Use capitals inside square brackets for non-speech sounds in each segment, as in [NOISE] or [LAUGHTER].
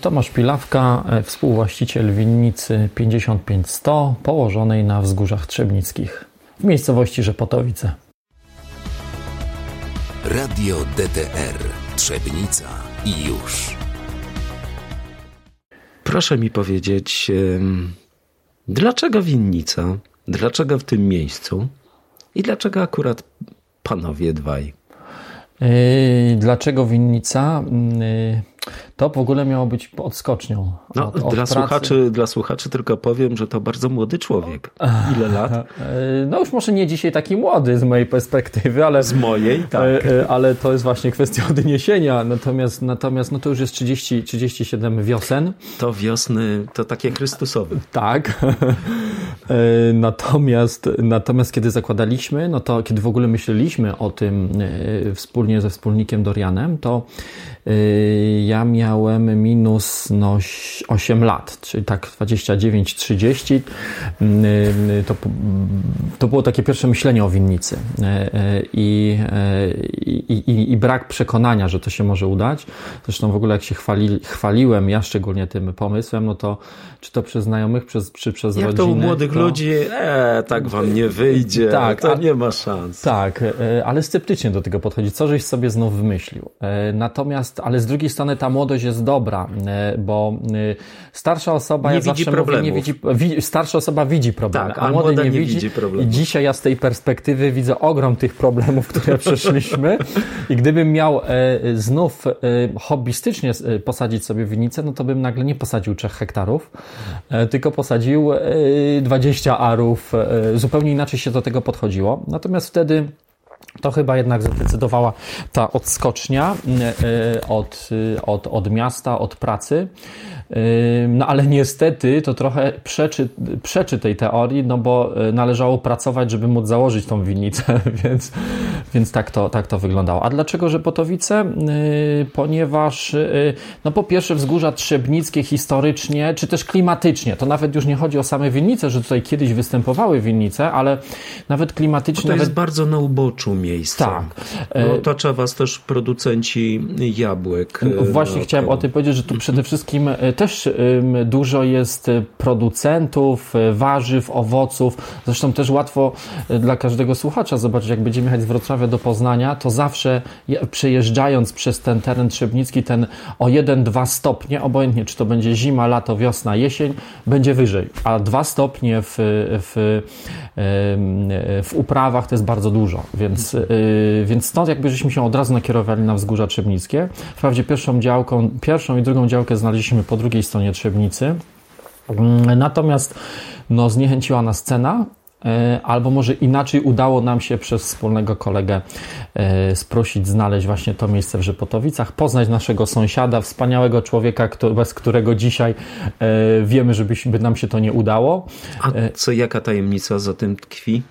Tomasz Pilawka, e, współwłaściciel winnicy 55100 położonej na wzgórzach Trzebnickich w miejscowości Rzepotowice. Radio DTR Trzebnica i już. Proszę mi powiedzieć, dlaczego winnica? Dlaczego w tym miejscu? I dlaczego akurat panowie dwaj? Yy, dlaczego winnica? To w ogóle miało być odskocznią. No, od, od dla, słuchaczy, dla słuchaczy tylko powiem, że to bardzo młody człowiek. [LAUGHS] Ile lat? No już może nie dzisiaj taki młody z mojej perspektywy, ale... Z mojej, tak. E, e, ale to jest właśnie kwestia [LAUGHS] odniesienia. Natomiast, natomiast no to już jest 30, 37 wiosen. To wiosny, to takie chrystusowe. [LAUGHS] Tak. E, natomiast, natomiast kiedy zakładaliśmy, no to kiedy w ogóle myśleliśmy o tym wspólnie ze wspólnikiem Dorianem, to ja miałem minus no, 8 lat, czyli tak 29-30. To, to było takie pierwsze myślenie o winnicy e, e, I, i, i, brak przekonania, że to się może udać. Zresztą w ogóle jak się chwali, chwaliłem, ja szczególnie tym pomysłem, no to czy to przez znajomych, przez, czy przez jak rodzinę. Jak to u młodych to... ludzi, e, tak wam nie wyjdzie, tak, to a, nie ma szans. Tak, ale sceptycznie do tego podchodzi. Co żeś sobie znów wymyślił? Natomiast, ale z drugiej strony ta młodość jest dobra, e, bo e, starsza osoba, nie ja widzi zawsze mówię, nie widzi, starsza osoba widzi problemy, tak, a, a młody nie, widzi. widzi I dzisiaj ja z tej perspektywy widzę ogrom tych problemów, które [LAUGHS] przeszliśmy i gdybym miał e, znów hobbystycznie posadzić sobie winnicę, no to bym nagle nie posadził 3 hektarów, tylko posadził 20 arów. Zupełnie inaczej się do tego podchodziło. Natomiast wtedy to chyba jednak zadecydowała ta odskocznia e, od, od, od miasta, od pracy. No ale niestety to trochę przeczy, przeczy tej teorii, no bo e, należało pracować, żeby móc założyć tą winnicę, [LAUGHS] więc, więc tak, to, tak to wyglądało. A dlaczego Rzepotowice? Ponieważ no po pierwsze wzgórza Trzebnickie historycznie, czy też klimatycznie, to nawet już nie chodzi o same winnice, że tutaj kiedyś występowały winnice, ale nawet klimatycznie... Bo to jest nawet... bardzo na uboczu miejsce. Tak. No, otacza was też producenci jabłek. Właśnie no, chciałem o tym powiedzieć, że tu przede wszystkim też dużo jest producentów warzyw, owoców. Zresztą też łatwo dla każdego słuchacza zobaczyć, jak będziemy jechać z Wrocławia do Poznania, to zawsze przejeżdżając przez ten teren trzebnicki, ten o 1-2 stopnie, obojętnie czy to będzie zima, lato, wiosna, jesień, będzie wyżej. A 2 stopnie w, w, w uprawach to jest bardzo dużo, więc, więc stąd jakby żeśmy się od razu nakierowali na wzgórza trzebnickie. Wprawdzie pierwszą działką, pierwszą i drugą działkę znaleźliśmy po drugiej stronie Trzebnicy. Mm, natomiast no, zniechęciła nas cena, e, albo może inaczej udało nam się przez wspólnego kolegę e, sprosić, znaleźć właśnie to miejsce w Rzepotowicach, poznać naszego sąsiada, wspaniałego człowieka, bez którego dzisiaj e, wiemy, żeby nam się to nie udało. A co, jaka tajemnica za tym tkwi?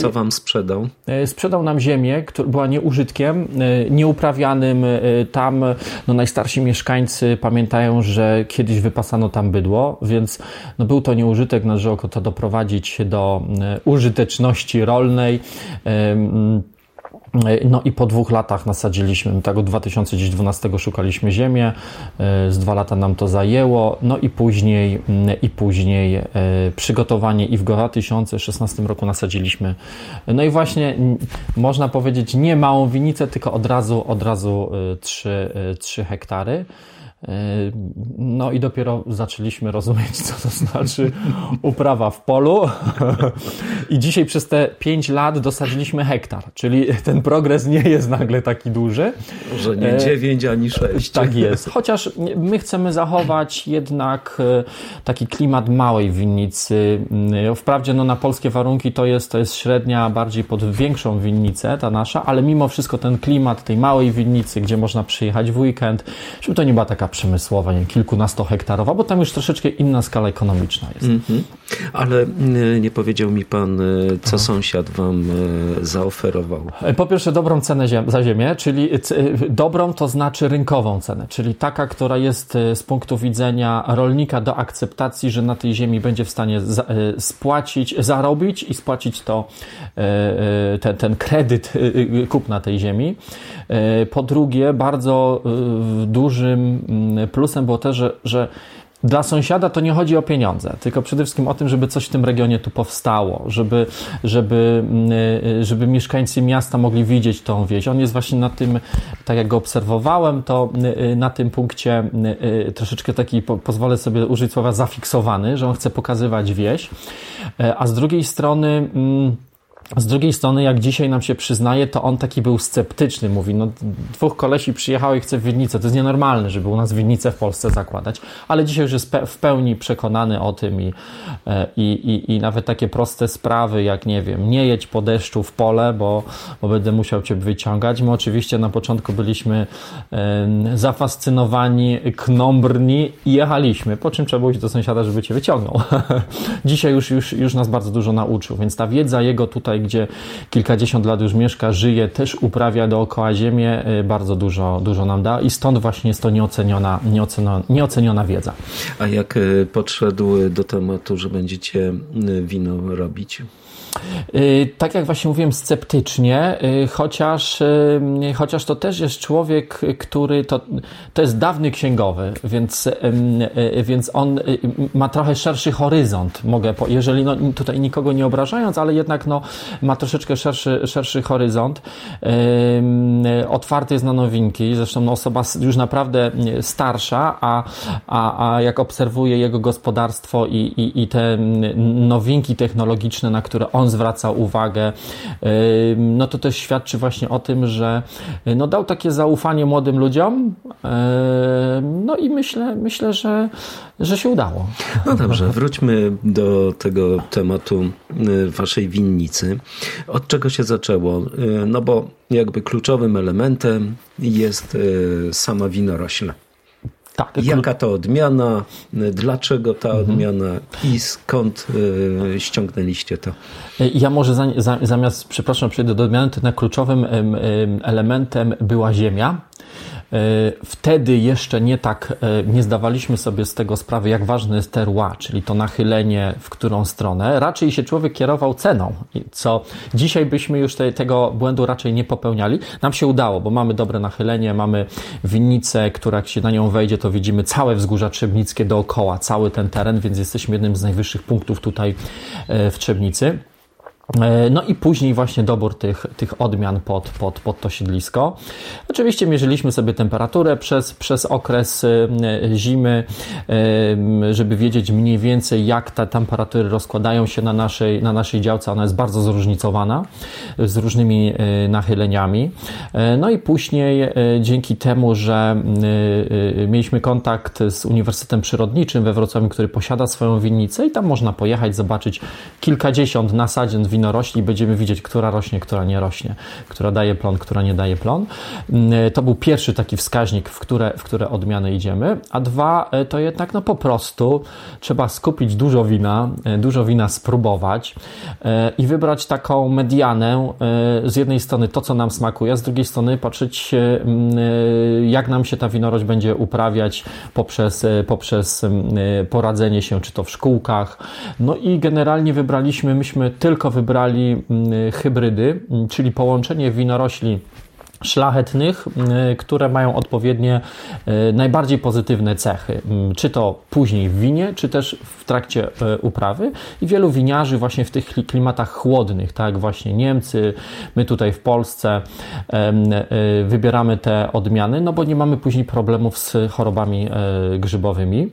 Co wam sprzedał? Sprzedał nam ziemię, która była nieużytkiem, nieuprawianym. Tam no, najstarsi mieszkańcy pamiętają, że kiedyś wypasano tam bydło, więc no, był to nieużytek, należało to doprowadzić do użyteczności rolnej. No i po dwóch latach nasadziliśmy, tak od 2012 szukaliśmy ziemię, e, z dwa lata nam to zajęło, no i później, mm, i później e, przygotowanie i w 2016 roku nasadziliśmy, no i właśnie można powiedzieć nie małą winicę, tylko od razu, od razu 3, e, 3 hektary. No i dopiero zaczęliśmy rozumieć, co to znaczy [LAUGHS] uprawa w polu. I dzisiaj przez te 5 lat dosadziliśmy hektar, czyli ten progres nie jest nagle taki duży. Że nie 9 ani 6. Tak jest. Chociaż my chcemy zachować jednak e, taki klimat małej winnicy. Wprawdzie no, na polskie warunki to jest, to jest średnia bardziej pod większą winnicę, ta nasza, ale mimo wszystko ten klimat tej małej winnicy, gdzie można przyjechać w weekend, żeby to nie była taka przemysłowa, nie kilkunastohektarowa, bo tam już troszeczkę inna skala ekonomiczna jest. Mm -hmm. Ale y, nie powiedział mi pan, y, co Aha. sąsiad wam y, zaoferował? Po pierwsze, dobrą cenę ziem za ziemię, czyli dobrą to znaczy rynkową cenę, czyli taka, która jest z punktu widzenia rolnika do akceptacji, że na tej ziemi będzie w stanie spłacić, zarobić i spłacić to, ten, ten kredyt kupna tej ziemi. Po drugie, bardzo w dużym plusem było też, że, że dla sąsiada to nie chodzi o pieniądze, tylko przede wszystkim o tym, żeby coś w tym regionie tu powstało, żeby, żeby, mm, żeby mieszkańcy miasta mogli widzieć tą wieś. On jest właśnie na tym, tak jak go obserwowałem, to y, na tym punkcie y, troszeczkę taki, pozwolę sobie użyć słowa zafiksowany, że on chce pokazywać wieś, e, a z drugiej strony mm, z drugiej strony, jak dzisiaj nam się przyznaje, to on taki był sceptyczny. Mówi, no dwóch kolesi przyjechało i chce winnicę. To jest nienormalne, żeby u nas winnicę w Polsce zakładać. Ale dzisiaj już jest w pełni przekonany o tym i, e, i, i, i nawet takie proste sprawy, jak nie wiem, nie jedź po deszczu w pole, bo, bo będę musiał cię wyciągać. My oczywiście na początku byliśmy zafascynowani, knombrni i jechaliśmy, po czym trzeba było iść do sąsiada, żeby cię wyciągnął. [LAUGHS] dzisiaj już, już, już nas bardzo dużo nauczył, więc ta wiedza jego tutaj tutaj, gdzie kilkadziesiąt lat już mieszka, żyje, też uprawia dookoła ziemię, y, bardzo dużo, dużo nam da i stąd właśnie jest to nieoceniona, nieoceniona, nieoceniona wiedza. A jak y, podszedł do tematu, że będziecie y, wino robić? Tak jak właśnie mówiłem, sceptycznie, chociaż, chociaż to też jest człowiek, który to, to jest dawny księgowy, więc, więc on ma trochę szerszy horyzont, mogę, jeżeli no, tutaj nikogo nie obrażając, ale jednak no, ma troszeczkę szerszy, szerszy horyzont, otwarty jest na nowinki, zresztą no, osoba już naprawdę starsza, a, a, a jak obserwuję jego gospodarstwo i, i, i te nowinki technologiczne, na które on zwraca uwagę, no to też świadczy właśnie o tym, że no dał takie zaufanie młodym ludziom, no i myślę, myślę że, że się udało. No dobrze, wróćmy do tego tematu y, waszej winnicy. Od czego się zaczęło? Y, no bo jakby kluczowym elementem jest y, sama winorośla. Tak, Jaka to odmiana, dlaczego ta mhm. odmiana i skąd y, ściągnęliście to? Ja może za, za, zamiast, przepraszam, przejdę do odmiany, to na kluczowym elementem była ziemia. E, wtedy jeszcze nie tak, e, nie zdawaliśmy sobie z tego sprawy, jak ważny jest terroir, czyli to nachylenie w którą stronę. Raczej się człowiek kierował ceną, co dzisiaj byśmy już te, tego błędu raczej nie popełniali. Nam się udało, bo mamy dobre nachylenie, mamy winnicę, która jak się na nią wejdzie, to widzimy całe wzgórza Trzebnickie dookoła, cały ten teren, więc jesteśmy jednym z najwyższych punktów tutaj e, w Trzebnicy. E, no i później właśnie dobór tych, tych odmian pod, pod, pod to siedlisko. Oczywiście mierzyliśmy sobie temperaturę przez, przez okres e, zimy, e, żeby wiedzieć mniej więcej jak te temperatury rozkładają się na naszej, na naszej działce. Ona jest bardzo zróżnicowana, z różnymi nachyleniami. No i później dzięki temu, że mieliśmy kontakt z Uniwersytetem Przyrodniczym we Wrocławiu, który posiada swoją winnicę i tam można pojechać, zobaczyć kilkadziesiąt nasadzeń winorośli będziemy widzieć, która rośnie, która nie rośnie, która daje plon, która nie daje plon. Mm, to był pierwszy taki wskaźnik, w które, w które odmiany idziemy. A dwa, e, to jednak no po prostu trzeba skupić dużo wina, e, dużo wina spróbować e, i wybrać taką medianę. Z jednej strony to, co nam smakuje, a z drugiej strony patrzeć, mm, jak nam się ta winorość będzie uprawiać poprzez, poprzez mm, poradzenie się, czy to w szkółkach. No i generalnie wybraliśmy, myśmy tylko wybrali wybrali mm, hybrydy, mm, czyli połączenie winorośli szlachetnych, y, które mają odpowiednie y, najbardziej pozytywne cechy, mm, czy to później w winie, czy też w trakcie y, uprawy. I wielu winiarzy właśnie w tych klimatach chłodnych, tak właśnie Niemcy, my tutaj w Polsce wybieramy te odmiany, no bo nie mamy później problemów z chorobami grzybowymi.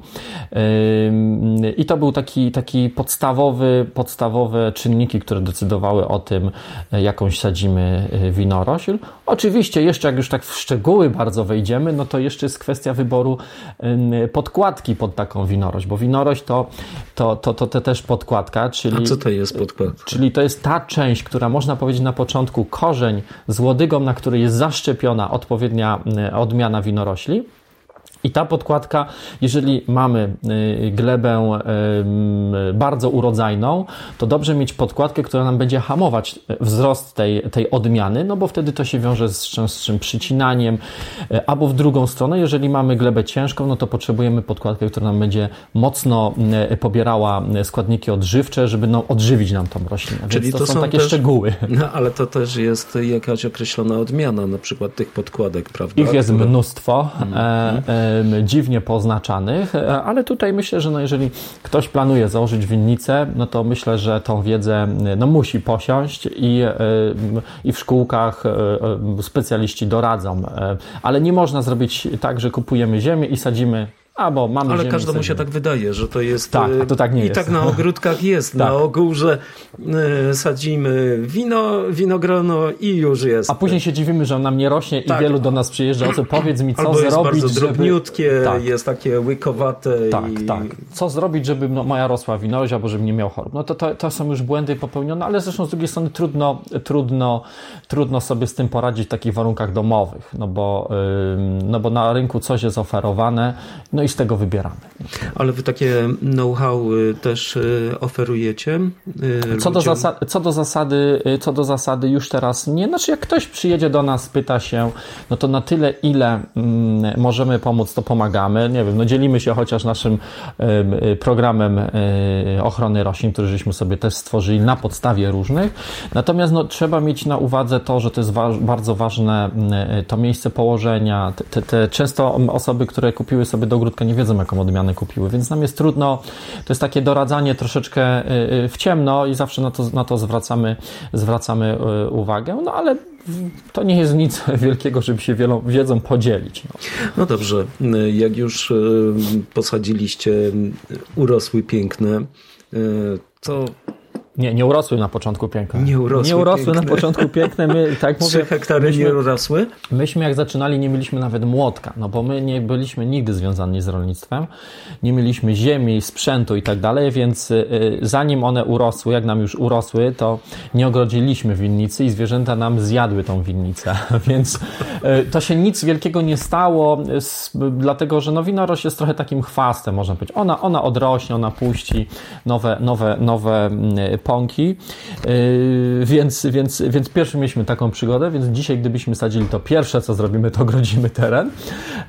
I to był taki, taki podstawowy, podstawowe czynniki, które decydowały o tym, jakąś sadzimy winorośl. Oczywiście Oczywiście jeszcze jak już tak w szczegóły bardzo wejdziemy, no to jeszcze jest kwestia wyboru podkładki pod taką winorość, bo winorość to, to, to, to, to też podkładka, czyli... A co to jest podkładka? Czyli to jest ta część, która można powiedzieć na początku korzeń z łodygą, na której jest zaszczepiona odpowiednia odmiana winorośli, i ta podkładka, jeżeli mamy y, glebę y, bardzo urodzajną, to dobrze mieć podkładkę, która nam będzie hamować y, wzrost tej, tej odmiany, no bo wtedy to się wiąże z częstszym przycinaniem. Albo w drugą stronę, jeżeli mamy glebę ciężką, no to potrzebujemy podkładkę, która nam będzie mocno pobierała składniki odżywcze, żeby no, odżywić nam tą roślinę. Czyli Więc to, to są, są, takie też, szczegóły. No, ale to też jest jakaś określona odmiana, na przykład tych podkładek, prawda? Ich jest mnóstwo. Mm -hmm. e, e, dziwnie poznaczanych, ale tutaj myślę, że no jeżeli ktoś planuje założyć winnicę, no to myślę, że tą wiedzę no musi posiąść i, i w szkółkach specjaliści doradzą. Ale nie można zrobić tak, że kupujemy ziemię i sadzimy Albo mamy Ale każdemu się tak wydaje, że to jest. Tak, a to tak nie I jest. tak na [LAUGHS] ogródkach jest. tak. Na ogół, że y, sadzimy wino, winogrono i już jest. A później się dziwimy, że on nam nie rośnie tak. i wielu do nas przyjeżdża. O co powiedz mi, co Albo zrobić, jest bardzo żeby... drobniutkie, tak. jest takie łykowate. Tak, i... tak. Co zrobić, żeby moja rosła winorość, albo żeby nie miał chorób. No to, to, to są już błędy popełnione, ale zresztą z drugiej strony trudno, trudno, trudno sobie z tym poradzić w takich warunkach domowych, no bo, no bo na rynku coś jest oferowane, no i z tego wybieramy. Ale wy takie know-how y, też y, oferujecie? Y, co do, zasady, co, do zasady, co do zasady już teraz nie. Znaczy jak ktoś przyjedzie do nas, pyta się, no to na tyle, ile mm, możemy pomóc, to pomagamy. Nie wiem, no dzielimy się chociaż naszym programem ochrony roślin, który żeśmy sobie też stworzyli na podstawie różnych. Natomiast no, trzeba mieć na uwadze to, że to jest wa bardzo ważne to miejsce położenia. Te, te, często osoby, które kupiły sobie do nie wiedzą, jaką odmianę kupiły, więc nam jest trudno, to jest takie doradzanie troszeczkę y, y, w ciemno i zawsze na to, na to zwracamy, zwracamy y, uwagę, no ale to nie jest nic [LAUGHS] wielkiego, żeby się wielą, wiedzą podzielić. No. no dobrze, jak już posadziliście urosły piękne, to nie, nie urosły na początku piękne. Nie urosły, nie urosły piękne. na początku piękne. My, tak mówię, hektary myśmy, nie urosły? Myśmy jak zaczynali nie mieliśmy nawet młotka, no bo my nie byliśmy nigdy związani z rolnictwem. Nie mieliśmy ziemi, sprzętu i tak dalej, więc y, zanim one urosły, jak nam już urosły, to nie ogrodziliśmy winnicy i zwierzęta nam zjadły tą winnicę. [LAUGHS] więc y, to się nic wielkiego nie stało, dlatego że no winorość jest trochę takim chwastem, można powiedzieć. Ona, ona odrośnie, ona puści nowe, nowe, nowe pąki, yy, więc, więc, więc pierwszy mieliśmy taką przygodę, więc dzisiaj gdybyśmy sadzili to pierwsze co zrobimy to grodzimy teren.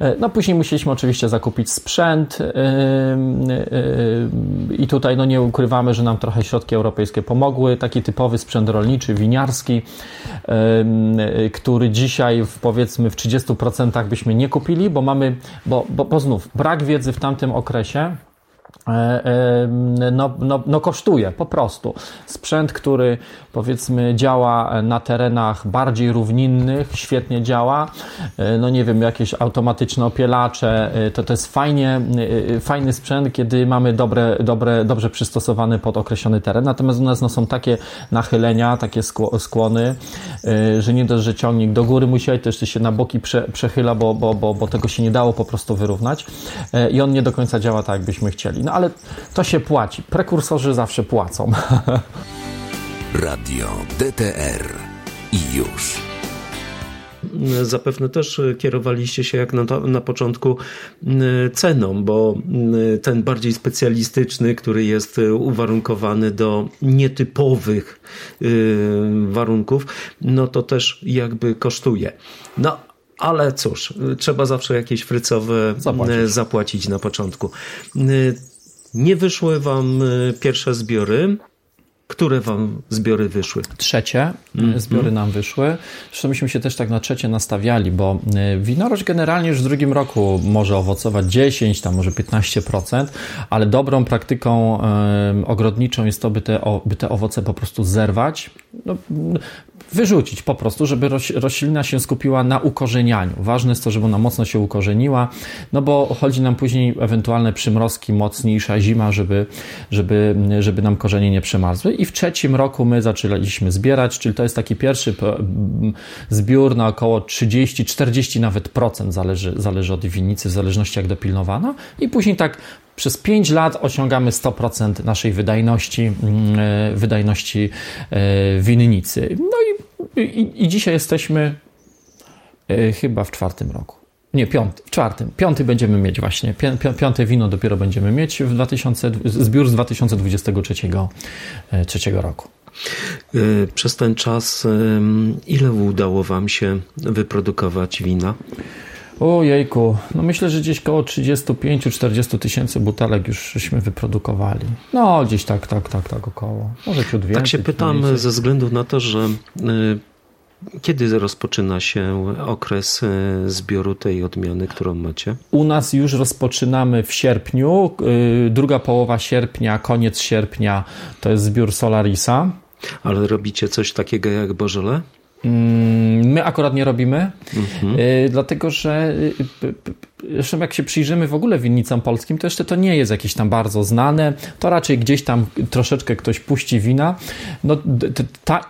Yy, no później musieliśmy oczywiście zakupić sprzęt yy, i tutaj no nie ukrywamy, że nam trochę środki europejskie pomogły. Taki typowy sprzęt rolniczy, winiarski, który dzisiaj w, powiedzmy w 30% byśmy nie kupili, bo mamy, bo, bo, bo znów brak wiedzy w tamtym okresie no, no, no kosztuje po prostu. Sprzęt, który powiedzmy działa na terenach bardziej równinnych, świetnie działa. E, no nie wiem, jakieś automatyczne opielacze, to to jest fajnie, fajny sprzęt, kiedy mamy dobre, dobre, dobrze przystosowany pod określony teren. Natomiast u nas no, są takie nachylenia, takie skłony, że nie dość, że ciągnik do góry musi to jeszcze się na boki prze, przechyla, bo, bo, bo, bo tego się nie dało po prostu wyrównać i on nie do końca działa tak, jakbyśmy chcieli. No ale to się płaci. Prekursorzy zawsze płacą. [LAUGHS] Radio DTR i już. Zapewne też kierowaliście się jak na, to, na początku ceną, bo ten bardziej specjalistyczny, który jest uwarunkowany do nietypowych y, warunków, no to też jakby kosztuje. No ale cóż, trzeba zawsze jakieś frycowe zapłacić, zapłacić na początku. Nie wyszły wam y, pierwsze zbiory. Które wam zbiory wyszły? Trzecie mm -hmm. zbiory nam wyszły. Zresztą myśmy się też tak na trzecie nastawiali, bo y, winorość generalnie już w drugim roku może owocować 10, tam może 15%, ale dobrą praktyką ogrodniczą jest to, by te, by te owoce po prostu zerwać. No, wyrzucić po prostu, żeby roślina się skupiła na ukorzenianiu. Ważne jest to, żeby ona mocno się ukorzeniła, no bo chodzi nam później ewentualne przymrozki, mocniejsza zima, żeby, żeby, żeby nam korzenie nie przemarzły. I w trzecim roku my zaczęliśmy zbierać, czyli to jest taki pierwszy zbiór na około 30-40 nawet procent, zależy, zależy od winnicy, w zależności jak dopilnowana. I później tak przez 5 lat osiągamy 100% naszej wydajności, mm, e, wydajności e, winnicy. No i, i, i dzisiaj jesteśmy e, chyba w czwartym roku. Nie, piąty, w czwartym. Piąty będziemy mieć właśnie. Piąte wino dopiero będziemy mieć w 2000, zbiór z 2023 trzeciego roku. Przez ten czas ile udało Wam się wyprodukować wina? O jejku, no myślę, że gdzieś koło 35-40 tysięcy butelek już żeśmy wyprodukowali. No, gdzieś tak, tak, tak, tak około. Może ciut więcej. Tak się pytam ze względu na to, że y, kiedy rozpoczyna się okres zbioru tej odmiany, którą macie? U nas już rozpoczynamy w sierpniu. Druga połowa sierpnia, koniec sierpnia to jest zbiór Solarisa. Ale robicie coś takiego jak Bożole? Mm, my akurat nie robimy, mhm. dlatego że zresztą jak się przyjrzymy w ogóle winnicom polskim, to jeszcze to nie jest jakieś tam bardzo znane, to raczej gdzieś tam troszeczkę ktoś puści wina. No, ta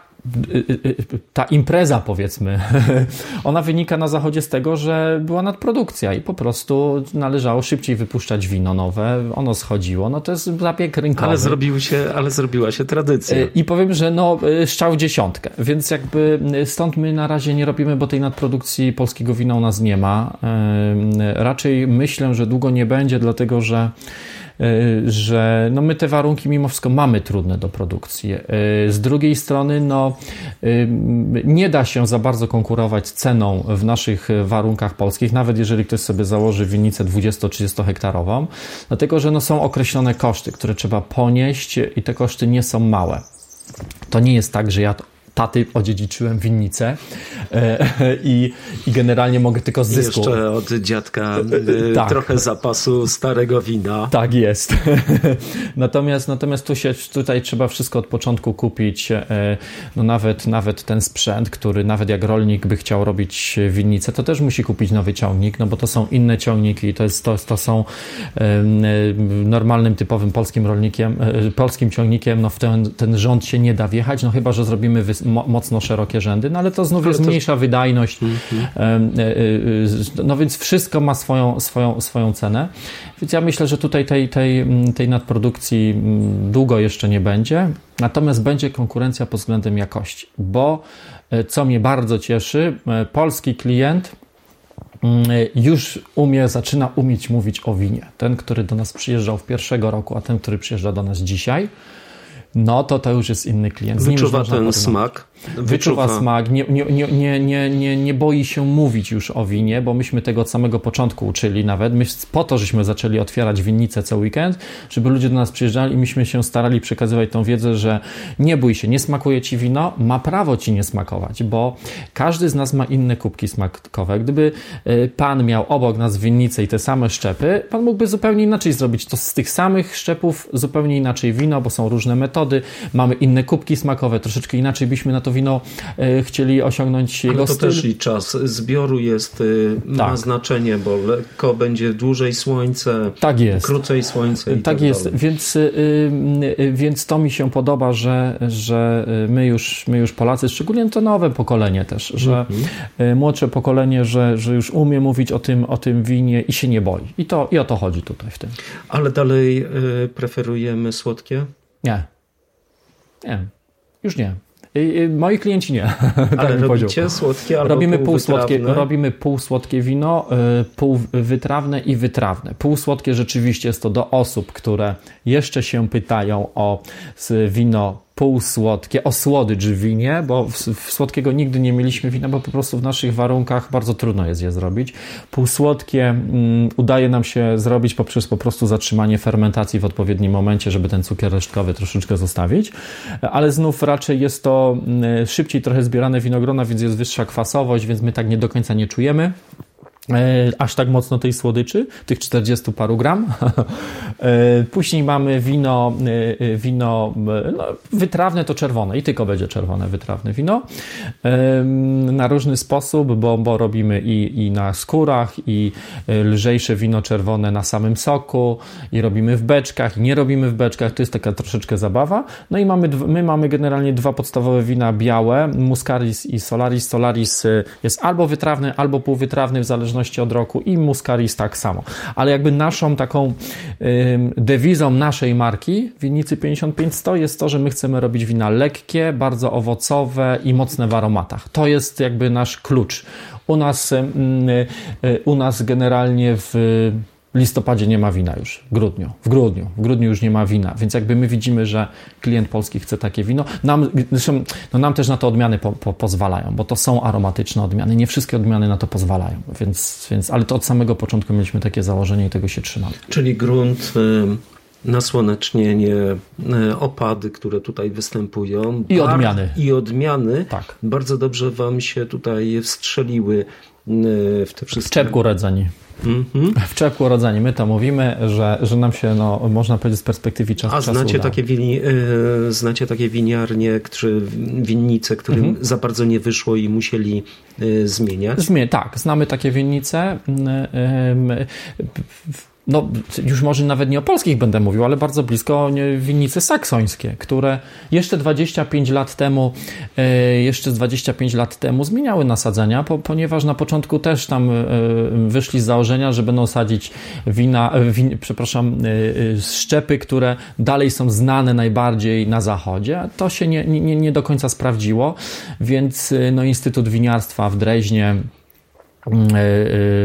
ta impreza, powiedzmy, [LAUGHS] ona wynika na zachodzie z tego, że była nadprodukcja i po prostu należało szybciej wypuszczać wino nowe, ono schodziło. No to jest zabieg rynkowy. Ale, zrobił się, ale zrobiła się tradycja. I powiem, że no, szczał dziesiątkę, więc jakby stąd my na razie nie robimy, bo tej nadprodukcji polskiego wina u nas nie ma. Raczej myślę, że długo nie będzie, dlatego że E, że no my te warunki mimo wszystko mamy trudne do produkcji. E, z drugiej strony, no, e, nie da się za bardzo konkurować ceną w naszych warunkach polskich, nawet jeżeli ktoś sobie założy winnicę 20-30 hektarową, dlatego że no, są określone koszty, które trzeba ponieść i te koszty nie są małe. To nie jest tak, że ja taty odziedziczyłem winnicę e, [LAUGHS] i, i generalnie mogę tylko z zysku. Jeszcze od dziadka e, tak. trochę zapasu starego wina. Tak jest. [LAUGHS] natomiast natomiast tu się, tutaj trzeba wszystko od początku kupić. E, no nawet, nawet ten sprzęt, który nawet jak rolnik by chciał robić winnicę, to też musi kupić nowy ciągnik, no bo to są inne ciągniki, to, jest, to, to są normalnym, typowym polskim rolnikiem, polskim ciągnikiem, no w ten, ten rząd się nie da wjechać, no chyba, że zrobimy mocno szerokie rzędy, no ale to znów ale jest to... mniejsza wydajność. Mm-hmm. No więc wszystko ma swoją, swoją, swoją cenę. Więc ja myślę, że tutaj tej, tej, tej nadprodukcji długo jeszcze nie będzie. Natomiast będzie konkurencja pod względem jakości, bo e, co mnie bardzo cieszy, e, polski klient już umie, zaczyna umieć mówić o winie. Ten, który do nas przyjeżdżał w pierwszego roku, a ten, który przyjeżdża do nas dzisiaj, no to to już jest inny klient. Wyczuwa ten smak. Wyczuwa, smak, nie, nie, nie, nie, nie, nie boi się mówić już o winie, bo myśmy tego od samego początku uczyli nawet. My po to, żeśmy zaczęli otwierać winnice co weekend, żeby ludzie do nas przyjeżdżali i myśmy się starali przekazywać tą wiedzę, że nie bój się, nie smakuje ci wino, ma prawo ci nie smakować, bo każdy z nas ma inne kubki smakowe. Gdyby y, pan miał obok nas winnicę i te same szczepy, pan mógłby zupełnie inaczej zrobić to z tych samych szczepów, zupełnie inaczej wino, bo są różne metody, mamy inne kubki smakowe, troszeczkę inaczej byśmy na to wino e, chcieli osiągnąć jego Ale to styl. też i czas zbioru jest, e, tak. ma znaczenie, bo lekko będzie dłużej słońce, tak jest. krócej słońce. tak, tak jest, więc, e, więc to mi się podoba, że, że my, już, my już Polacy, szczególnie to nowe pokolenie też, że mhm. młodsze pokolenie, że, że już umie mówić o tym, o tym winie i się nie boi. I, to, I o to chodzi tutaj w tym. Ale dalej preferujemy słodkie? Nie. Nie. Już nie. Moi klienci nie. [LAUGHS] Tak Ale tak robicie słodkie albo robimy półsłodkie, Robimy półsłodkie wino, y, półwytrawne i wytrawne. Półsłodkie rzeczywiście jest to do osób, które jeszcze się pytają o wino półsłodkie, o słodycz w winie, bo w, w słodkiego nigdy nie mieliśmy wina, bo po prostu w naszych warunkach bardzo trudno jest je zrobić. Półsłodkie mm, udaje nam się zrobić poprzez po prostu zatrzymanie fermentacji w odpowiednim momencie, żeby ten cukier resztkowy troszeczkę zostawić, ale znów raczej jest to mm, szybciej trochę zbierane winogrona, więc jest wyższa kwasowość, więc my tak nie do końca nie czujemy. E, aż tak mocno tej słodyczy, tych 40 paru gram. [LAUGHS] E, później mamy wino, e, wino no, wytrawne to czerwone i tylko będzie czerwone wytrawne wino. Na różny sposób, bo, bo robimy i, i na skórach, i lżejsze wino czerwone na samym soku, i robimy w beczkach, i nie robimy w beczkach. To jest taka troszeczkę zabawa. No i mamy, my mamy generalnie dwa podstawowe wina białe, Muscaris i Solaris. Solaris jest albo wytrawny, albo półwytrawny, w zależności zależności od roku i Muscaris tak samo. Ale jakby naszą taką dewizą naszej marki winnicy 5500 jest to, że my chcemy robić wina lekkie, bardzo owocowe i mocne w aromatach. To jest jakby nasz klucz. U nas, y, u nas generalnie w w listopadzie nie ma wina już, w grudniu, w grudniu, w grudniu już nie ma wina, więc jakby my widzimy, że klient polski chce takie wino, nam, zresztą, no nam też na to odmiany po, po, pozwalają, bo to są aromatyczne odmiany, nie wszystkie odmiany na to pozwalają, więc, więc, ale to od samego początku mieliśmy takie założenie i tego się trzymamy. Czyli grunt nasłonecznienie, e, opady, które tutaj występują. I odmiany. I odmiany. Tak. Bardzo dobrze wam się tutaj wstrzeliły w te wszystkie... W czepku rodzeni. Mhm. W czepku rodzeni. My to mówimy, że, że nam się, no, można powiedzieć z perspektywy czasu A znacie uda. takie, wini, y, znacie takie winiarnie, czy winnice, którym Mhm. za bardzo nie wyszło i musieli y, zmieniać? Zmie, tak, znamy takie winnice. No, już może nawet nie o polskich będę mówił, ale bardzo blisko winnice saksońskie, które jeszcze 25 lat temu, e, jeszcze 25 lat temu zmieniały nasadzenia, po, ponieważ na początku też tam e, wyszli z założenia, że będą sadzić wina, win, przepraszam, e, szczepy, które dalej są znane najbardziej na zachodzie. To się nie, nie, nie do końca sprawdziło, więc no, Instytut Winiarstwa w Dreźnie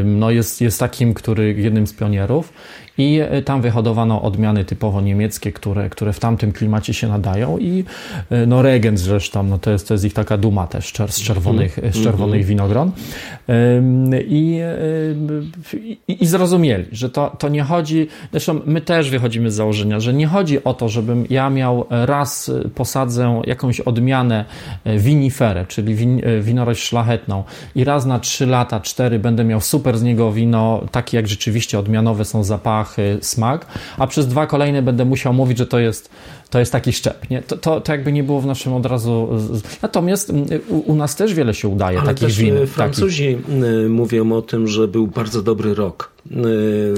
no jest, jest takim, który jednym z pionierów i tam wyhodowano odmiany typowo niemieckie, które, które w tamtym klimacie się nadają i no Regens zresztą, no to jest, to jest ich taka duma też z czerwonych, z czerwonych winogron. I, i, i zrozumieli, że to, to nie chodzi, zresztą my też wychodzimy z założenia, że nie chodzi o to, żebym ja miał raz posadzę jakąś odmianę winiferę, czyli win, winorość szlachetną i raz na trzy lata, cztery będę miał super z niego wino, takie jak rzeczywiście odmianowe są zapachy, smak, a przez dwa kolejne będę musiał mówić, że to jest to jest taki szczep. Nie? To, to, to jakby nie było w naszym od razu. Natomiast u, u nas też wiele się udaje Ale takich też win. Francuzi takich... mówią o tym, że był bardzo dobry rok.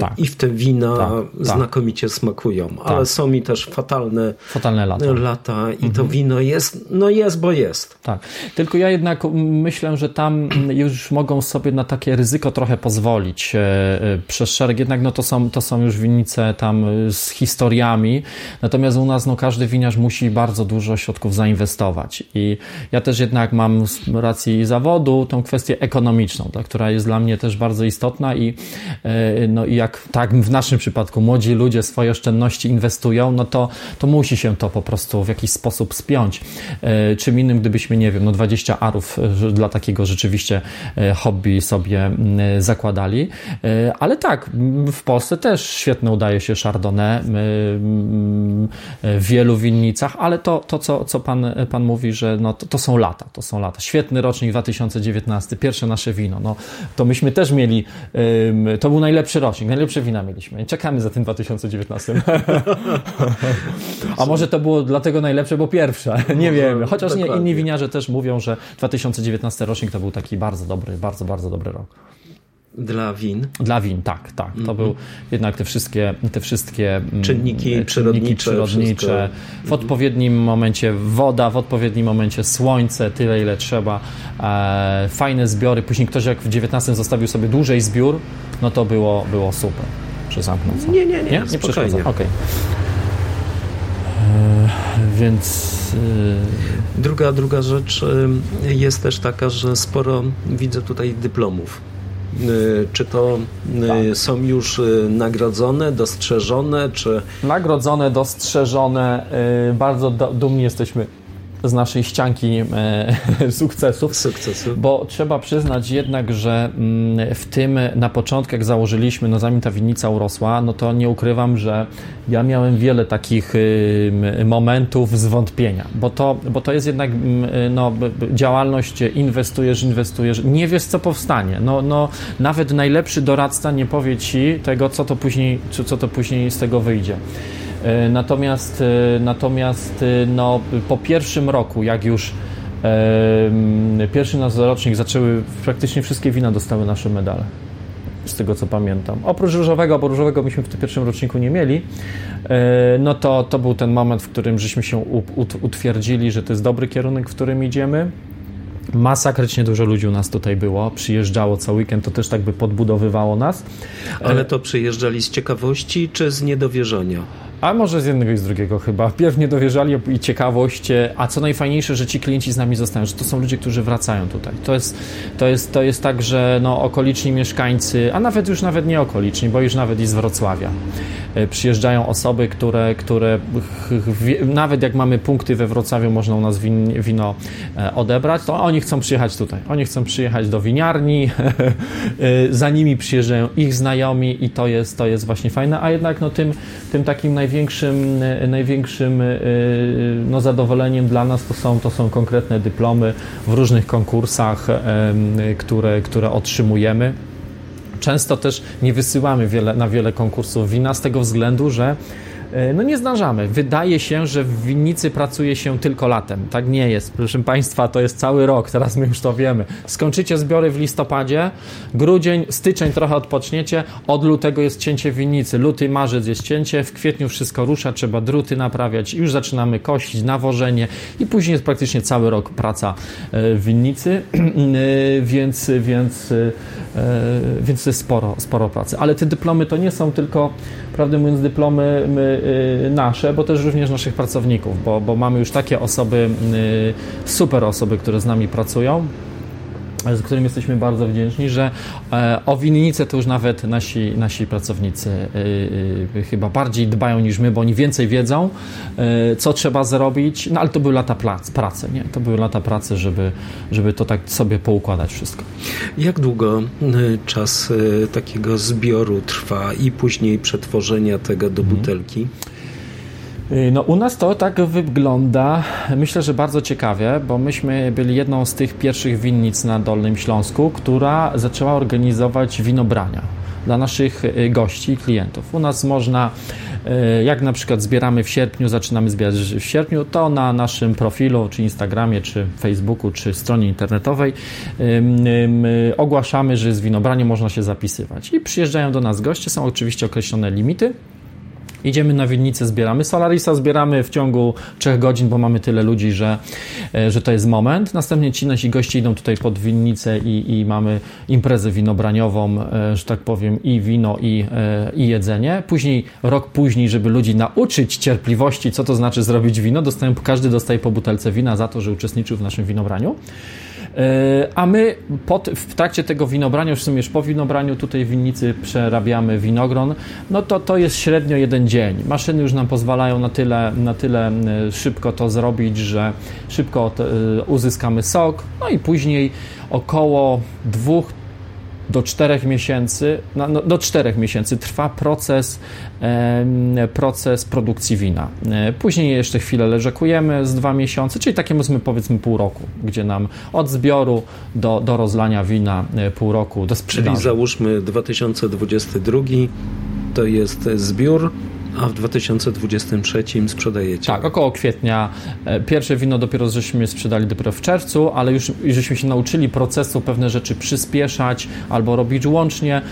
Tak. I w te wina tak, znakomicie tak. smakują, ale tak. są mi też fatalne, fatalne lata. lata i mhm. to wino jest, no jest, bo jest. Tak. Tylko ja jednak myślę, że tam już mogą sobie na takie ryzyko trochę pozwolić przez szereg. Jednak no to są, to są już winnice tam z historiami, natomiast u nas no każdy winiarz musi bardzo dużo środków zainwestować i ja też jednak mam z racji zawodu tą kwestię ekonomiczną, ta, która jest dla mnie też bardzo istotna i no i jak tak w naszym przypadku młodzi ludzie swoje oszczędności inwestują, no to, to musi się to po prostu w jakiś sposób spiąć. Czym innym, gdybyśmy, nie wiem, no 20 arów dla takiego rzeczywiście hobby sobie zakładali. Ale tak, w Polsce też świetne udaje się Chardonnay w wielu winnicach, ale to, to co, co pan, pan mówi, że no, to, to są lata, to są lata. Świetny rocznik 2019, pierwsze nasze wino. No, to myśmy też mieli, to był najlepszy rocznik, najlepsze wina mieliśmy. Czekamy za tym 2019. [LAUGHS] A może to było dlatego najlepsze, bo pierwsze. [LAUGHS] Nie wiem. Chociaż nie, inni winiarze też mówią, że 2019 rocznik to był taki bardzo dobry, bardzo, bardzo dobry rok. Dla win? Dla win, tak, tak. To mm -hmm. był jednak te wszystkie, te wszystkie czynniki, czynniki przyrodnicze, przyrodnicze w odpowiednim momencie woda, w odpowiednim momencie słońce, tyle ile trzeba, e, fajne zbiory. Później ktoś jak w XIX zostawił sobie dłużej zbiór, no to było, było super. Czy zamknął co? Nie, nie, nie, nie, nie przeszkadza. Okej. Okay. Więc. E... Druga, druga rzecz jest też taka, że sporo widzę tutaj dyplomów czy to tak. są już nagrodzone, dostrzeżone, czy... Nagrodzone, dostrzeżone. Bardzo dumni jesteśmy z naszej ścianki e, [LAUGHS] sukcesów. Sukcesów. Bo trzeba przyznać jednak, że mm, w tym na początku, jak założyliśmy, no zanim ta winnica urosła, no to nie ukrywam, że ja miałem wiele takich momentów zwątpienia, bo to, bo to jest jednak no, działalność, inwestujesz, inwestujesz, nie wiesz, co powstanie. No, no, nawet najlepszy doradca nie powie ci tego, co to później, co to później z tego wyjdzie. Natomiast, natomiast no, po pierwszym roku, jak już e, pierwszy nasz rocznik zaczęły, praktycznie wszystkie wina dostały nasze medale. Z tego co pamiętam. Oprócz różowego, bo różowego myśmy w tym pierwszym roczniku nie mieli, e, no to, to był ten moment, w którym żeśmy się utwierdzili, że to jest dobry kierunek, w którym idziemy. Masakrycznie dużo ludzi u nas tutaj było, przyjeżdżało cały weekend, to też tak by podbudowywało nas. Ale to przyjeżdżali z ciekawości czy z niedowierzania? A może z jednego i z drugiego chyba. Pierw nie dowierzali i ciekawość, a co najfajniejsze, że ci klienci z nami zostają, że to są ludzie, którzy wracają tutaj. To jest, to jest, to jest tak, że no, okoliczni mieszkańcy, a nawet już nawet nie okoliczni, bo już nawet i z Wrocławia, przyjeżdżają osoby, które, które nawet jak mamy punkty we Wrocławiu, można u nas win, wino odebrać, to oni chcą przyjechać tutaj. Oni chcą przyjechać do winiarni, [LAUGHS] za nimi przyjeżdżają ich znajomi i to jest, to jest właśnie fajne, a jednak no, tym, tym takim największym, największym no, zadowoleniem dla nas to są, to są konkretne dyplomy w różnych konkursach, które, które otrzymujemy. Często też nie wysyłamy wiele, na wiele konkursów wina z tego względu, że E, no nie zdążamy. Wydaje się, że w winnicy pracuje się tylko latem. Tak nie jest. Proszę Państwa, to jest cały rok, teraz my już to wiemy. Skończycie zbiory w listopadzie, grudzień, styczeń trochę odpoczniecie, od lutego jest cięcie winnicy, luty, marzec jest cięcie, w kwietniu wszystko rusza, trzeba druty naprawiać, już zaczynamy kosić, nawożenie i później jest praktycznie cały rok praca e, w winnicy, [CLEARS THROAT] e, więc, więc, więc to jest sporo, sporo pracy. Ale te dyplomy to nie są tylko, prawdę mówiąc, dyplomy nasze, bo też również naszych pracowników, bo, bo mamy już takie osoby, y, super osoby, które z nami pracują z którym jesteśmy bardzo wdzięczni, że e, o winnicę to już nawet nasi, nasi pracownicy e, chyba bardziej dbają niż my, bo oni więcej wiedzą, e, co trzeba zrobić, no ale to były lata pracy, nie? To były lata pracy, żeby, żeby to tak sobie poukładać wszystko. Jak długo czas takiego zbioru trwa i później przetworzenia tego do mhm. butelki? Y, no u nas to tak wygląda, myślę, że bardzo ciekawie, bo myśmy byli jedną z tych pierwszych winnic na Dolnym Śląsku, która zaczęła organizować winobrania dla naszych y, gości i klientów. U nas można, y, jak na przykład zbieramy w sierpniu, zaczynamy zbierać w sierpniu, to na naszym profilu, czy Instagramie, czy Facebooku, czy stronie internetowej ogłaszamy, że jest winobranie, można się zapisywać. I przyjeżdżają do nas goście, są oczywiście określone limity, Idziemy na winnicę, zbieramy Solarisa, zbieramy w ciągu 3 godzin, bo mamy tyle ludzi, że, e, że to jest moment. Następnie ci nasi goście idą tutaj pod winnicę i, i mamy imprezę winobraniową, e, że tak powiem, i wino, i, e, i jedzenie. Później, rok później, żeby ludzi nauczyć cierpliwości, co to znaczy zrobić wino, dostają, każdy dostaje po butelce wina za to, że uczestniczył w naszym winobraniu. E, a my pod, w trakcie tego winobrania, już w sumie już po winobraniu tutaj w winnicy przerabiamy winogron, no to to jest średnio jeden dzień. Maszyny już nam pozwalają na tyle, na tyle szybko to zrobić, że szybko e, uzyskamy sok, no i później około dwóch do czterech miesięcy, no, no, do czterech miesięcy trwa proces, e, proces produkcji wina. E, później jeszcze chwilę leżekujemy z dwa miesiące, czyli takie powiedzmy pół roku, gdzie nam od zbioru do, do rozlania wina e, pół roku do sprzedaży. Czyli załóżmy 2022 to jest zbiór, a w 2023 sprzedajecie? Tak, około kwietnia. E, pierwsze wino dopiero żeśmy sprzedali dopiero w czerwcu, ale już żeśmy się nauczyli procesu pewne rzeczy przyspieszać albo robić łącznie.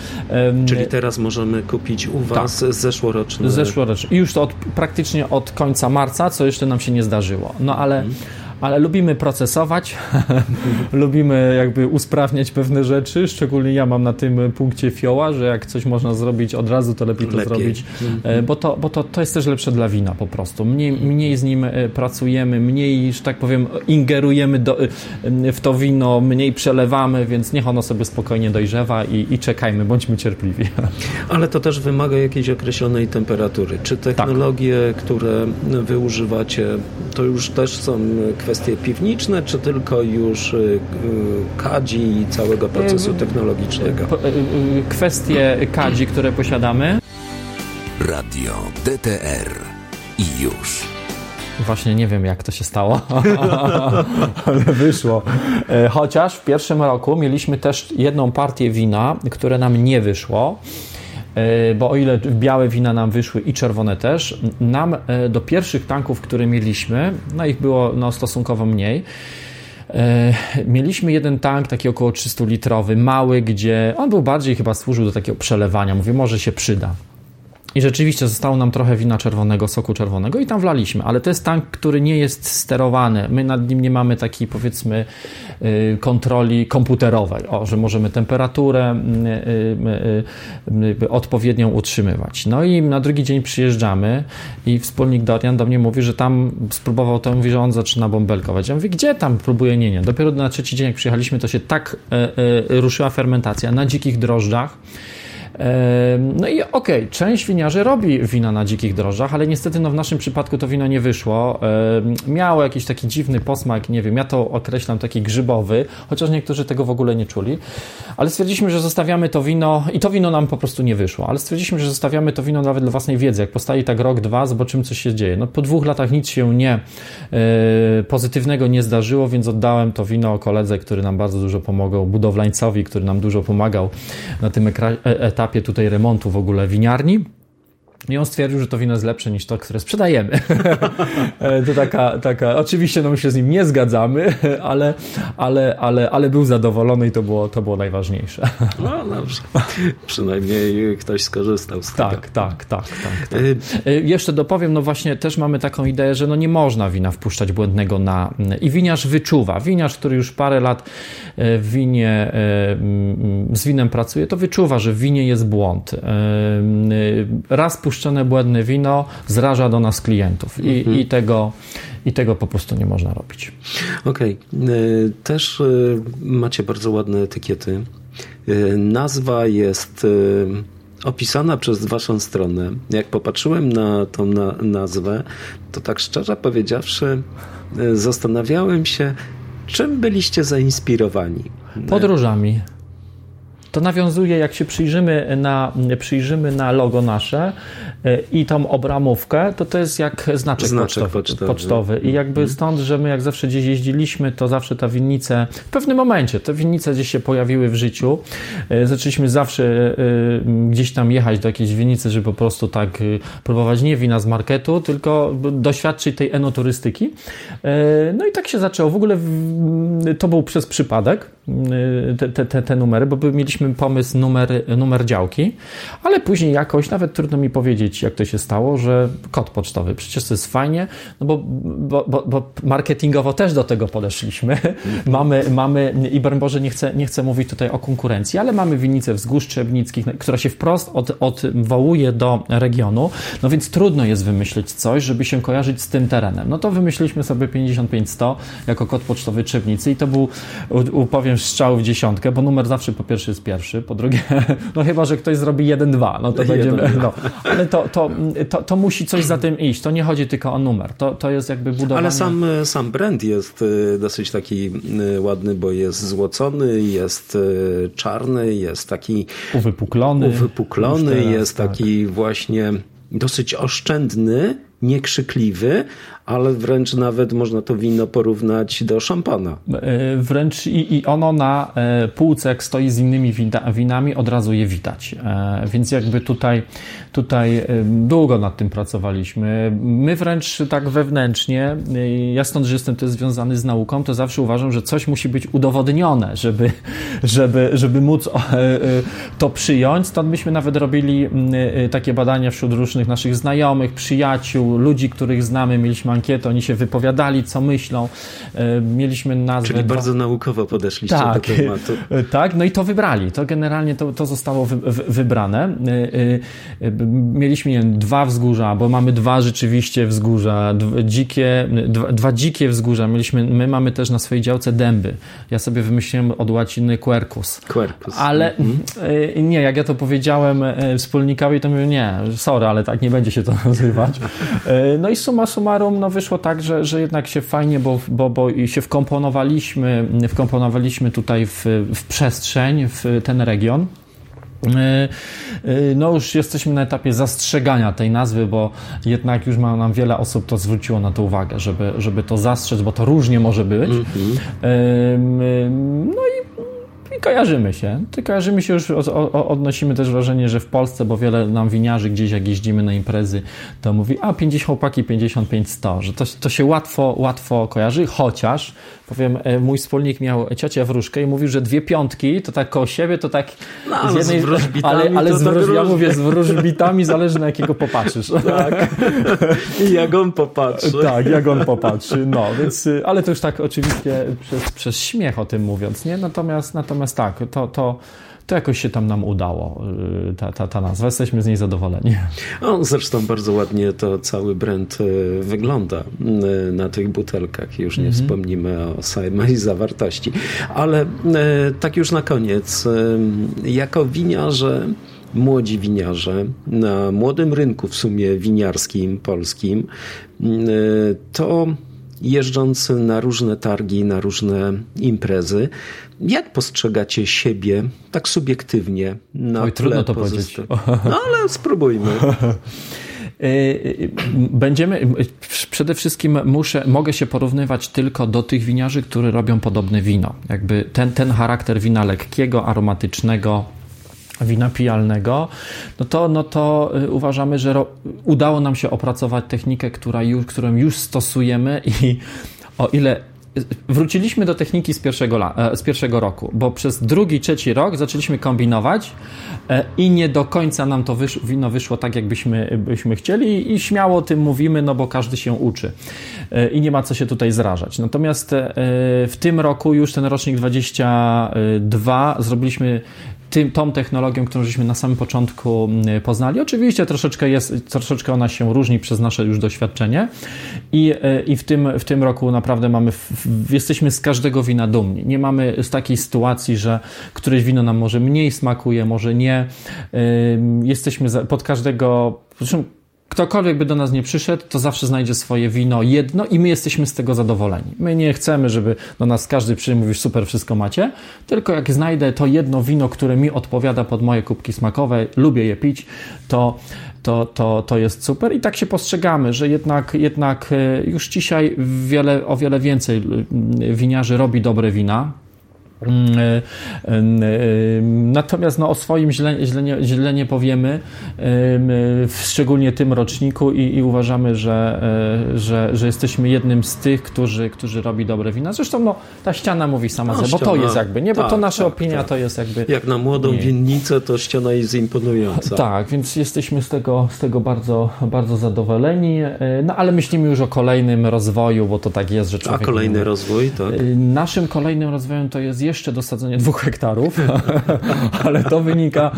Czyli teraz możemy kupić u Was tak. zeszłoroczny. Zeszłoroczny. I już to od, praktycznie od końca marca, co jeszcze nam się nie zdarzyło. No ale. Hmm ale lubimy procesować, [LAUGHS] lubimy jakby usprawniać pewne rzeczy, szczególnie ja mam na tym punkcie fioła, że jak coś można zrobić od razu, to lepiej to lepiej. zrobić, mhm. e, bo, to, bo to, to jest też lepsze dla wina po prostu. Mniej, mniej z nim e, pracujemy, mniej, że tak powiem, ingerujemy do, e, w to wino, mniej przelewamy, więc niech ono sobie spokojnie dojrzewa i, i czekajmy, bądźmy cierpliwi. [LAUGHS] Ale to też wymaga jakiejś określonej temperatury. Czy technologie, tak. które wy używacie, to już też są kwestie kwestie piwniczne, czy tylko już y, y, kadzi i całego procesu technologicznego? Y, kwestie kadzi, które posiadamy. Radio DTR i już. Właśnie nie wiem, jak to się stało, [LAUGHS] ale wyszło. Chociaż w pierwszym roku mieliśmy też jedną partię wina, które nam nie wyszło. E, bo o ile białe wina nam wyszły i czerwone też, nam e, do pierwszych tanków, które mieliśmy, no ich było no, stosunkowo mniej, e, Mieliśmy jeden tank, taki około 300 litrowy, mały, gdzie on był bardziej chyba służył do takiego przelewania. Mówię, może się przyda. I rzeczywiście zostało nam trochę wina czerwonego, soku czerwonego i tam wlaliśmy, ale to jest tank, który nie jest sterowany. My nad nim nie mamy takiej powiedzmy y, kontroli komputerowej, o, że możemy temperaturę y, y, odpowiednią utrzymywać. No i na drugi dzień przyjeżdżamy i wspólnik Dorian do mnie mówi, że tam spróbował to, mówi, że on zaczyna bąbelkować. Ja mówię, gdzie tam próbuje? Nie, nie. Dopiero na trzeci dzień, jak przyjechaliśmy, to się tak ruszyła fermentacja na dzikich drożdżach, No i okej, okay, część winiarzy robi wina na dzikich drożdżach, ale niestety no, w naszym przypadku to wino nie wyszło. Miało jakiś taki dziwny posmak, nie wiem, ja to określam taki grzybowy, chociaż niektórzy tego w ogóle nie czuli, ale stwierdziliśmy, że zostawiamy to wino i to wino nam po prostu nie wyszło, ale stwierdziliśmy, że zostawiamy to wino nawet dla własnej wiedzy. Jak postawi tak rok, dwa, zobaczymy, co się dzieje. No, po dwóch latach nic się nie pozytywnego nie zdarzyło, więc oddałem to wino koledze, który nam bardzo dużo pomagał, budowlańcowi, który nam dużo pomagał na tym e, etapie tutaj remontu w ogóle winiarni. I on stwierdził, że to wino jest lepsze niż to, które sprzedajemy. [LAUGHS] E, to taka, taka, oczywiście no my się z nim nie zgadzamy, [LAUGHS] ale, ale, ale, ale był zadowolony i to było, to było najważniejsze. [LAUGHS] No dobrze. Przynajmniej ktoś skorzystał z tak, tego. Tak, tak, tak, tak, tak. Jeszcze dopowiem, no właśnie też mamy taką ideę, że no nie można wina wpuszczać błędnego na... I winiarz wyczuwa. Winiarz, który już parę lat w winie, z winem pracuje, to wyczuwa, że w winie jest błąd. Raz puszczone błędne wino zraża do nas klientów i, mhm. i, tego, i tego po prostu nie można robić. Okej. Okay. Też y, macie bardzo ładne etykiety. Y, nazwa jest opisana przez waszą stronę. Jak popatrzyłem na tą na nazwę, to tak szczerze powiedziawszy, zastanawiałem się, czym byliście zainspirowani. Podróżami. To nawiązuje, jak się przyjrzymy na, przyjrzymy na logo nasze e, i tą obramówkę, to to jest jak znaczek, znaczek pocztowy, pocztowy. pocztowy. I jakby mhm. stąd, że my jak zawsze gdzieś jeździliśmy, to zawsze ta winnice, w pewnym momencie te winnice gdzieś się pojawiły w życiu. E, zaczęliśmy zawsze e, gdzieś tam jechać do jakiejś winnicy, żeby po prostu tak próbować nie wina z marketu, tylko doświadczyć tej enoturystyki. No i tak się zaczęło. W ogóle to był przez przypadek te, te, te numery, bo mieliśmy pomysł numer, numer działki, ale później jakoś, nawet trudno mi powiedzieć, jak to się stało, że kod pocztowy. Przecież to jest fajnie, no bo, bo, bo, bo marketingowo też do tego podeszliśmy. [LAUGHS] mamy, mamy, i broń Boże, nie chcę, nie chcę mówić tutaj o konkurencji, ale mamy winnicę wzgórz Trzebnickich, która się wprost od, odwołuje do regionu, no więc trudno jest wymyślić coś, żeby się kojarzyć z tym terenem. No to wymyśliliśmy sobie 5500 jako kod pocztowy Trzebnicy i to był, powiem, strzał w dziesiątkę, bo numer zawsze po pierwsze jest pierwszy, po drugie, [LAUGHS] no chyba, że ktoś zrobi jeden, dwa, no to [LAUGHS] będziemy, no, ale to, to, to, to, musi coś za tym iść, to nie chodzi tylko o numer, to, to jest jakby budowanie. Ale sam, sam brand jest y, dosyć taki y, ładny, bo jest złocony, jest y, czarny, jest taki uwypuklony, uwypuklony teraz, jest tak. taki właśnie dosyć oszczędny, niekrzykliwy, ale wręcz nawet można to wino porównać do szampana. E, wręcz i, i ono na e, półce, jak stoi z innymi winami, od razu je widać. E, więc jakby tutaj, tutaj długo nad tym pracowaliśmy. My wręcz tak wewnętrznie, ja stąd, że jestem też związany z nauką, to zawsze uważam, że coś musi być udowodnione, żeby, [LAUGHS] żeby, żeby móc to przyjąć. Stąd myśmy nawet robili takie badania wśród różnych naszych znajomych, przyjaciół, ludzi, których znamy, mieliśmy ankietę, oni się wypowiadali, co myślą. E, mieliśmy nazwę... Czyli bardzo naukowo podeszliście tak, do tematu. [LAUGHS] Tak, no i to wybrali. To generalnie to, to zostało wy, wy, wybrane. E, e, mieliśmy nie dwa wzgórza, bo mamy dwa rzeczywiście wzgórza, dzikie, dwa, dwa, dzikie wzgórza. Mieliśmy, my mamy też na swojej działce dęby. Ja sobie wymyśliłem od łaciny quercus. Quercus. Ale mhm. nie, jak ja to powiedziałem wspólnikowi, to mówię, nie, sorry, ale tak nie będzie się to [LAUGHS] nazywać. No i suma summarum, no wyszło tak, że, że jednak się fajnie, bo, bo, bo się wkomponowaliśmy, wkomponowaliśmy tutaj w, w przestrzeń, w ten region. E, e, no już jesteśmy na etapie zastrzegania tej nazwy, bo jednak już ma nam wiele osób to zwróciło na to uwagę, żeby, żeby to zastrzec, bo to różnie może być. Mm -hmm. No i i kojarzymy się. To kojarzymy się już, odnosimy też wrażenie, że w Polsce, bo wiele nam winiarzy gdzieś jak jeździmy na imprezy, to mówi, a 50 chłopaki, 55 100, że to, to się łatwo, łatwo kojarzy, chociaż powiem, e, mój wspólnik miał ciocię wróżkę i mówił, że dwie piątki to tak koło siebie, to tak no, z jednej, z ale, ale z tak wróż, ja mówię z wróżbitami zależy na jakiego popatrzysz. Tak. [LAUGHS] I jak on popatrzy. Tak, jak on popatrzy, no, więc, y, ale to już tak oczywiście przez, przez śmiech o tym mówiąc, nie? Natomiast, natomiast tak, to, to to jakoś się tam nam udało, y, ta, ta, ta nazwa. Jesteśmy z niej zadowoleni. O, zresztą bardzo ładnie to cały brand y, wygląda y, na tych butelkach. Już nie mm -hmm. wspomnimy o samej zawartości. Ale tak już na koniec, jako winiarze młodzi winiarze na młodym rynku w sumie winiarskim polskim, to jeżdżąc na różne targi, na różne imprezy, jak postrzegacie siebie tak subiektywnie na Oj, trudno to powiedzieć. No ale spróbujmy. Y, [LAUGHS] y, będziemy, przede wszystkim muszę, mogę się porównywać tylko do tych winiarzy, które robią podobne wino. Jakby ten, ten charakter wina lekkiego, aromatycznego, wina pijalnego, no to, no to y, uważamy, że udało nam się opracować technikę, która już, którą już stosujemy i o ile wróciliśmy do techniki z pierwszego, e, z pierwszego roku, bo przez drugi, trzeci rok zaczęliśmy kombinować e, i nie do końca nam to wysz, wino wyszło tak, jakbyśmy byśmy chcieli i śmiało o tym mówimy, no bo każdy się uczy e, i nie ma co się tutaj zrażać. Natomiast w tym roku już ten rocznik 22 zrobiliśmy tym, tą technologią, którą żeśmy na samym początku poznali. Oczywiście troszeczkę, jest, troszeczkę ona się różni przez nasze już doświadczenie i, e, i w, tym, w tym roku naprawdę mamy, jesteśmy z każdego wina dumni. Nie mamy takiej sytuacji, że któreś wino nam może mniej smakuje, może nie. Jesteśmy pod każdego, zresztą ktokolwiek by do nas nie przyszedł, to zawsze znajdzie swoje wino jedno i my jesteśmy z tego zadowoleni. My nie chcemy, żeby do nas każdy przyjdzie mówisz super, wszystko macie, tylko jak znajdę to jedno wino, które mi odpowiada pod moje kubki smakowe, lubię je pić, to, to, to, to jest super. I tak się postrzegamy, że jednak, jednak e, już dzisiaj wiele, o wiele więcej winiarzy robi dobre wina, e, e, natomiast no, o swoim źle, źle, nie, źle nie powiemy, szczególnie tym roczniku i, i uważamy, że, e, że, że jesteśmy jednym z tych, którzy, którzy robi dobre wina. Zresztą no, ta ściana mówi sama, no, bo to jest jakby, nie, bo tak, to nasza tak, opinia tak. to jest jakby... Jak na młodą nie. winnicę, to ściana jest imponująca. [LAUGHS] Tak, więc jesteśmy z tego, z tego bardzo, bardzo zadowoleni, no ale myślimy już o kolejnym rozwoju, bo to tak jest, że człowiek... A kolejny rozwój, tak? Naszym kolejnym rozwojem to jest jeszcze dosadzenie dwóch hektarów, [LAUGHS] ale to wynika,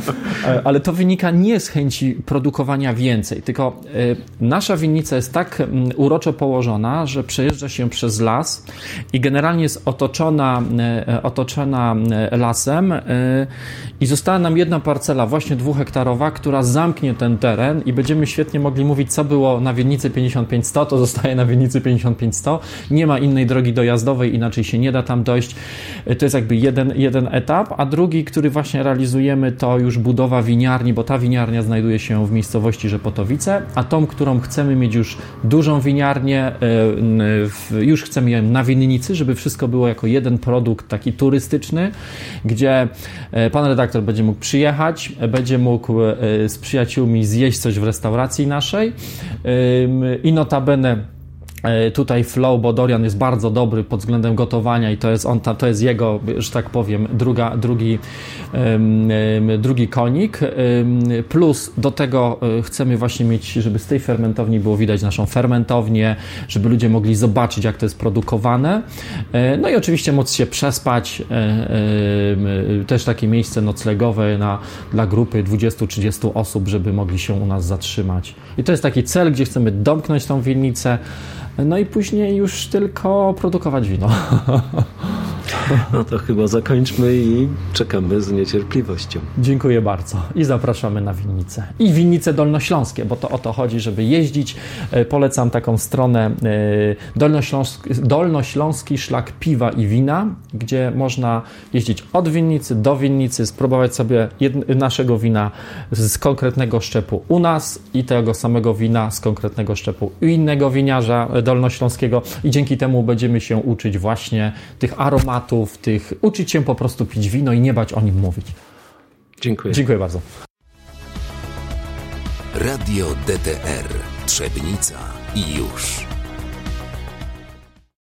ale to wynika nie z chęci produkowania więcej, tylko e, nasza winnica jest tak uroczo położona, że przejeżdża się przez las i generalnie jest otoczona, e, otoczona e, lasem i została nam jedna parcela, właśnie dwuhektarowa, która zamknie ten teren i będziemy świetnie mogli mówić, co było na winnicy 55-100, to zostaje na winnicy 55-100. Nie ma innej drogi dojazdowej, inaczej się nie da tam dojść. To jest jakby jeden, jeden etap, a drugi, który właśnie realizujemy, to już budowa winiarni, bo ta winiarnia znajduje się w miejscowości Rzepotowice, a tą, którą chcemy mieć już dużą winiarnię, e, już chcemy ją na winnicy, żeby wszystko było jako jeden produkt taki turystyczny, gdzie e, pan redaktor będzie mógł przyjechać, będzie mógł e, z przyjaciółmi zjeść coś w restauracji naszej i notabene E, tutaj flow, bo Dorian jest bardzo dobry pod względem gotowania i to jest on, to jest jego, że tak powiem, druga, drugi, drugi konik. Plus do tego e, chcemy właśnie mieć, żeby z tej fermentowni było widać naszą fermentownię, żeby ludzie mogli zobaczyć, jak to jest produkowane. E, no i oczywiście móc się przespać. Też takie miejsce noclegowe na, dla grupy 20-30 osób, żeby mogli się u nas zatrzymać. I to jest taki cel, gdzie chcemy domknąć tą winnicę. No i później już tylko produkować wino. [LAUGHS] No to chyba zakończmy i czekamy z niecierpliwością. Dziękuję bardzo i zapraszamy na winnicę. I winnice dolnośląskie, bo to o to chodzi, żeby jeździć. E, polecam taką stronę e, dolnośląski, dolnośląski szlak piwa i wina, gdzie można jeździć od winnicy do winnicy, spróbować sobie naszego wina z konkretnego szczepu u nas i tego samego wina z konkretnego szczepu u innego winiarza dolnośląskiego i dzięki temu będziemy się uczyć właśnie tych aromatów, tych uczyć się po prostu pić wino i nie bać o nim mówić. Dziękuję. Dziękuję bardzo. Radio DTR Trzebnica i już.